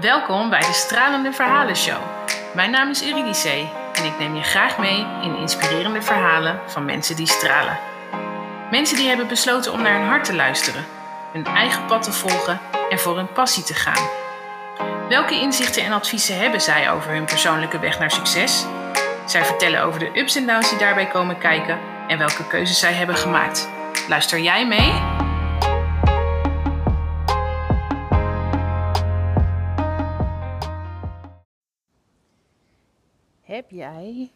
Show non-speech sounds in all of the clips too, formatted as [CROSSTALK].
Welkom bij de Stralende Verhalen Show. Mijn naam is Eurydice en ik neem je graag mee in inspirerende verhalen van mensen die stralen. Mensen die hebben besloten om naar hun hart te luisteren, hun eigen pad te volgen en voor hun passie te gaan. Welke inzichten en adviezen hebben zij over hun persoonlijke weg naar succes? Zij vertellen over de ups en downs die daarbij komen kijken en welke keuzes zij hebben gemaakt. Luister jij mee? Heb jij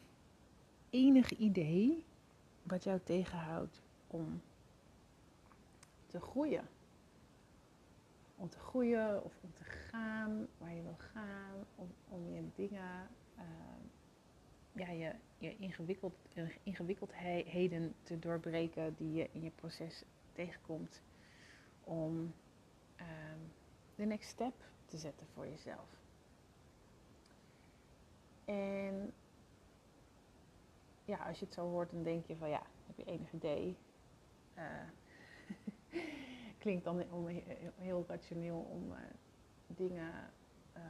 enig idee wat jou tegenhoudt om te groeien? Om te groeien of om te gaan waar je wil gaan, om, om je dingen, uh, ja, je, je ingewikkeld, ingewikkeldheden te doorbreken die je in je proces tegenkomt. Om uh, de next step te zetten voor jezelf. En ja, als je het zo hoort, dan denk je van ja, heb je enig idee? Uh, [LAUGHS] klinkt dan heel rationeel om uh, dingen uh,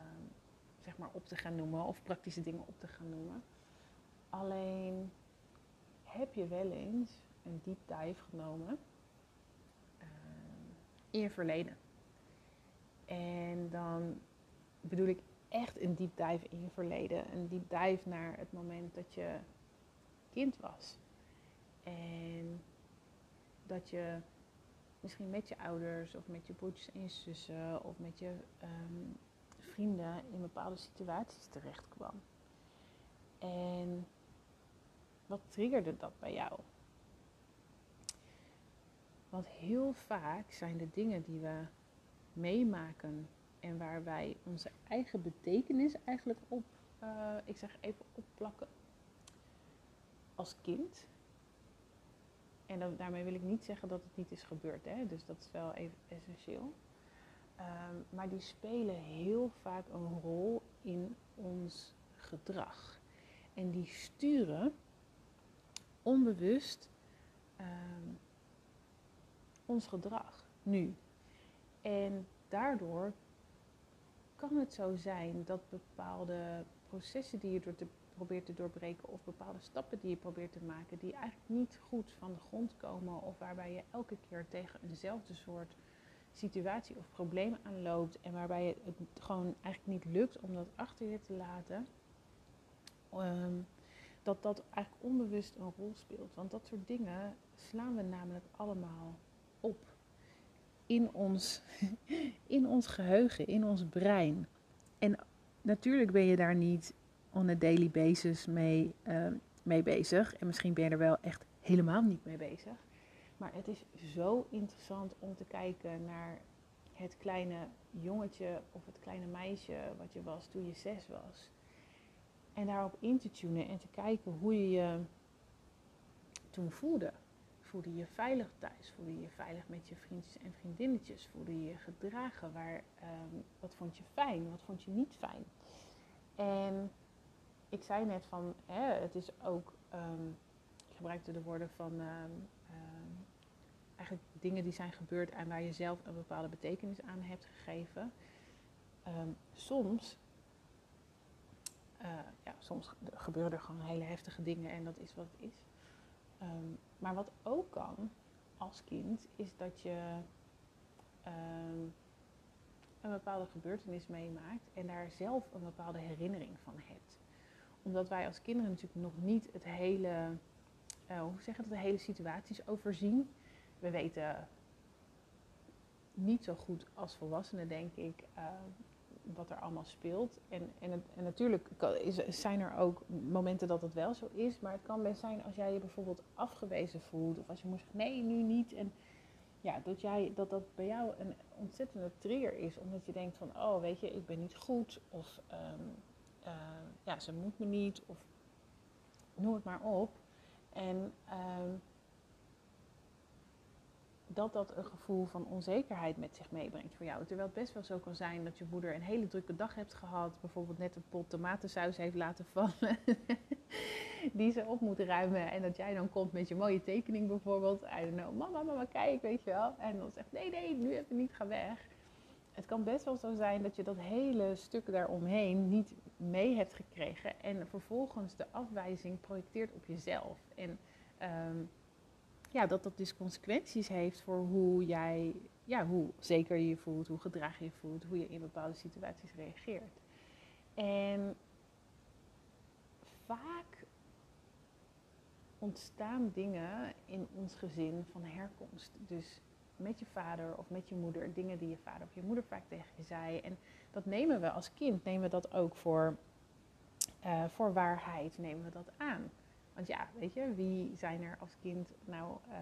zeg maar op te gaan noemen of praktische dingen op te gaan noemen. Alleen heb je wel eens een deep dive genomen in je verleden. En dan bedoel ik echt een deep dive in je verleden. Een deep dive naar het moment dat je kind was. En dat je misschien met je ouders of met je broertjes en je zussen of met je um, vrienden in bepaalde situaties terecht kwam. En wat triggerde dat bij jou? Want heel vaak zijn de dingen die we meemaken en waar wij onze eigen betekenis eigenlijk op, uh, ik zeg even opplakken, als kind. En daarmee wil ik niet zeggen dat het niet is gebeurd, hè? dus dat is wel even essentieel. Um, maar die spelen heel vaak een rol in ons gedrag. En die sturen onbewust um, ons gedrag nu. En daardoor kan het zo zijn dat bepaalde processen die je probeert te doorbreken of bepaalde stappen die je probeert te maken, die eigenlijk niet goed van de grond komen of waarbij je elke keer tegen eenzelfde soort situatie of probleem aanloopt en waarbij het gewoon eigenlijk niet lukt om dat achter je te laten, um, dat dat eigenlijk onbewust een rol speelt. Want dat soort dingen slaan we namelijk allemaal op in ons, [LAUGHS] in ons geheugen, in ons brein. En natuurlijk ben je daar niet on a daily basis mee, uh, mee bezig. En misschien ben je er wel echt helemaal niet mee bezig. Maar het is zo interessant om te kijken naar het kleine jongetje of het kleine meisje wat je was toen je zes was. En daarop in te tunen en te kijken hoe je je toen voelde. Voelde je je veilig thuis? Voelde je je veilig met je vriendjes en vriendinnetjes? Voelde je je gedragen? Waar, um, wat vond je fijn? Wat vond je niet fijn? En ik zei net van, hè, het is ook, um, ik gebruikte de woorden van um, eigenlijk dingen die zijn gebeurd en waar je zelf een bepaalde betekenis aan hebt gegeven. soms uh, ja, soms gebeuren er gewoon hele heftige dingen en dat is wat het is. Maar wat ook kan als kind, is dat je um, een bepaalde gebeurtenis meemaakt en daar zelf een bepaalde herinnering van hebt. Omdat wij als kinderen natuurlijk nog niet het hele, uh, hoe zeg dat, de hele situaties overzien. We weten niet zo goed als volwassenen, denk ik, uh, wat er allemaal speelt. En, en, en natuurlijk zijn er ook momenten dat het wel zo is. Maar het kan best zijn als jij je bijvoorbeeld afgewezen voelt. Of als je moet zeggen, nee, nu niet. En ja, dat, jij, dat dat bij jou een ontzettende trigger is. Omdat je denkt van, oh weet je, ik ben niet goed. Of um, uh, ja, ze moet me niet. Of noem het maar op. En... Um, dat dat een gevoel van onzekerheid met zich meebrengt voor jou. Terwijl het best wel zo kan zijn dat je moeder een hele drukke dag hebt gehad. Bijvoorbeeld net een pot tomatensaus heeft laten vallen. [LAUGHS] die ze op moet ruimen. En dat jij dan komt met je mooie tekening bijvoorbeeld. I don't know, mama, mama, kijk, weet je wel. En dan zegt, nee, nee, nu even niet, ga weg. het kan best wel zo zijn dat je dat hele stuk daaromheen niet mee hebt gekregen en vervolgens de afwijzing projecteert op jezelf. En ehm, ja, dat dat dus consequenties heeft voor hoe jij, ja, hoe zeker je je voelt, hoe gedrag je voelt, hoe je in bepaalde situaties reageert. En vaak ontstaan dingen in ons gezin van herkomst. Dus met je vader of met je moeder, dingen die je vader of je moeder vaak tegen je zei. En dat nemen we als kind, nemen we dat ook voor, uh, voor waarheid, nemen we dat aan. Want ja, weet je, wie zijn er als kind nou uh,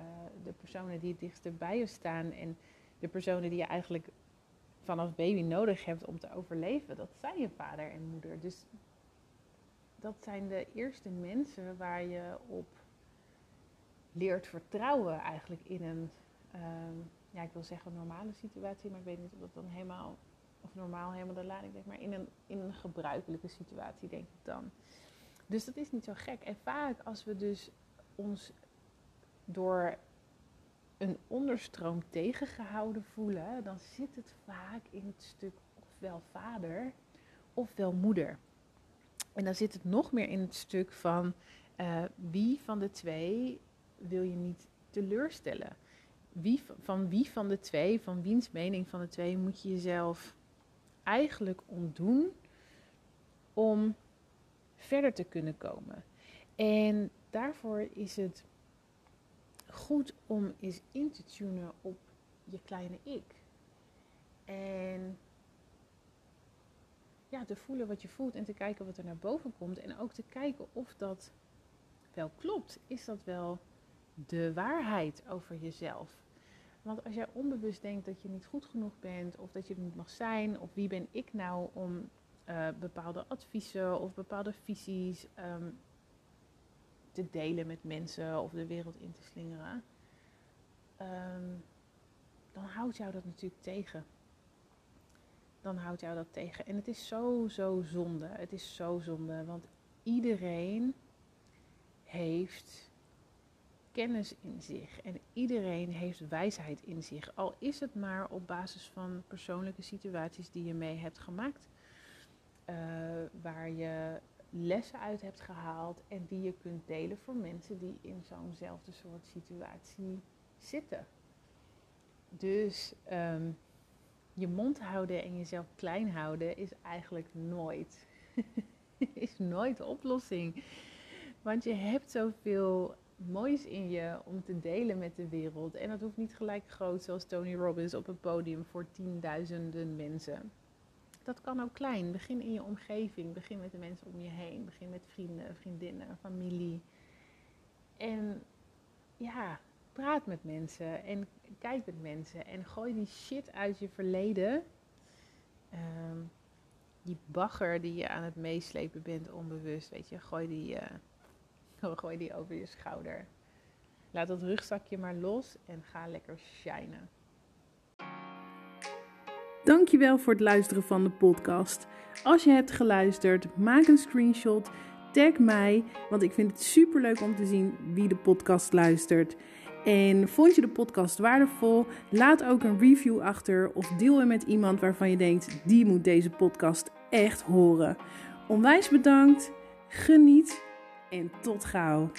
de personen die het dichtst bij je staan en de personen die je eigenlijk vanaf baby nodig hebt om te overleven? Dat zijn je vader en moeder. Dus dat zijn de eerste mensen waar je op leert vertrouwen eigenlijk in een, ehm, ja ik wil zeggen normale situatie, maar ik weet niet of dat dan helemaal, of normaal helemaal de lading denk, maar in een, in een gebruikelijke situatie denk ik dan. Dus dat is niet zo gek. En vaak als we dus ons door een onderstroom tegengehouden voelen, dan zit het vaak in het stuk ofwel vader ofwel moeder. En dan zit het nog meer in het stuk van uh, wie van de twee wil je niet teleurstellen. Wie, van wie van de twee, van wiens mening van de twee moet je jezelf eigenlijk ontdoen om verder te kunnen komen. En daarvoor is het goed om eens in te tunen op je kleine ik. En ja, te voelen wat je voelt en te kijken wat er naar boven komt. En ook te kijken of dat wel klopt. Is dat wel de waarheid over jezelf? Want als jij onbewust denkt dat je niet goed genoeg bent, of dat je er niet mag zijn, of wie ben ik nou om uh, bepaalde adviezen of bepaalde visies um, te delen met mensen of de wereld in te slingeren, um, dan houdt jou dat natuurlijk tegen. Dan houdt jou dat tegen. En het is zo, zo zonde. Het is zo zonde, want iedereen heeft kennis in zich en iedereen heeft wijsheid in zich. Al is het maar op basis van persoonlijke situaties die je mee hebt gemaakt uh, waar je lessen uit hebt gehaald en die je kunt delen voor mensen die in zo'nzelfde soort situatie zitten. Dus um, je mond houden en jezelf klein houden is eigenlijk nooit, [LAUGHS] is nooit de oplossing. Want je hebt zoveel moois in je om te delen met de wereld. En dat hoeft niet gelijk groot zoals Tony Robbins op een podium voor tienduizenden mensen dat kan ook klein. Begin in je omgeving. Begin met de mensen om je heen. Begin met vrienden, vriendinnen, familie. En ja, praat met mensen en kijk met mensen. En gooi die shit uit je verleden. Um, die bagger die je aan het meeslepen bent onbewust, weet je. Gooi die, uh, [LAUGHS] gooi die over je schouder. Laat dat rugzakje maar los en ga lekker shinen. Dankjewel voor het luisteren van de podcast. Als je hebt geluisterd, maak een screenshot, tag mij, want ik vind het super leuk om te zien wie de podcast luistert. En vond je de podcast waardevol? Laat ook een review achter of deel hem met iemand waarvan je denkt die moet deze podcast echt horen. Onwijs bedankt, geniet en tot gauw.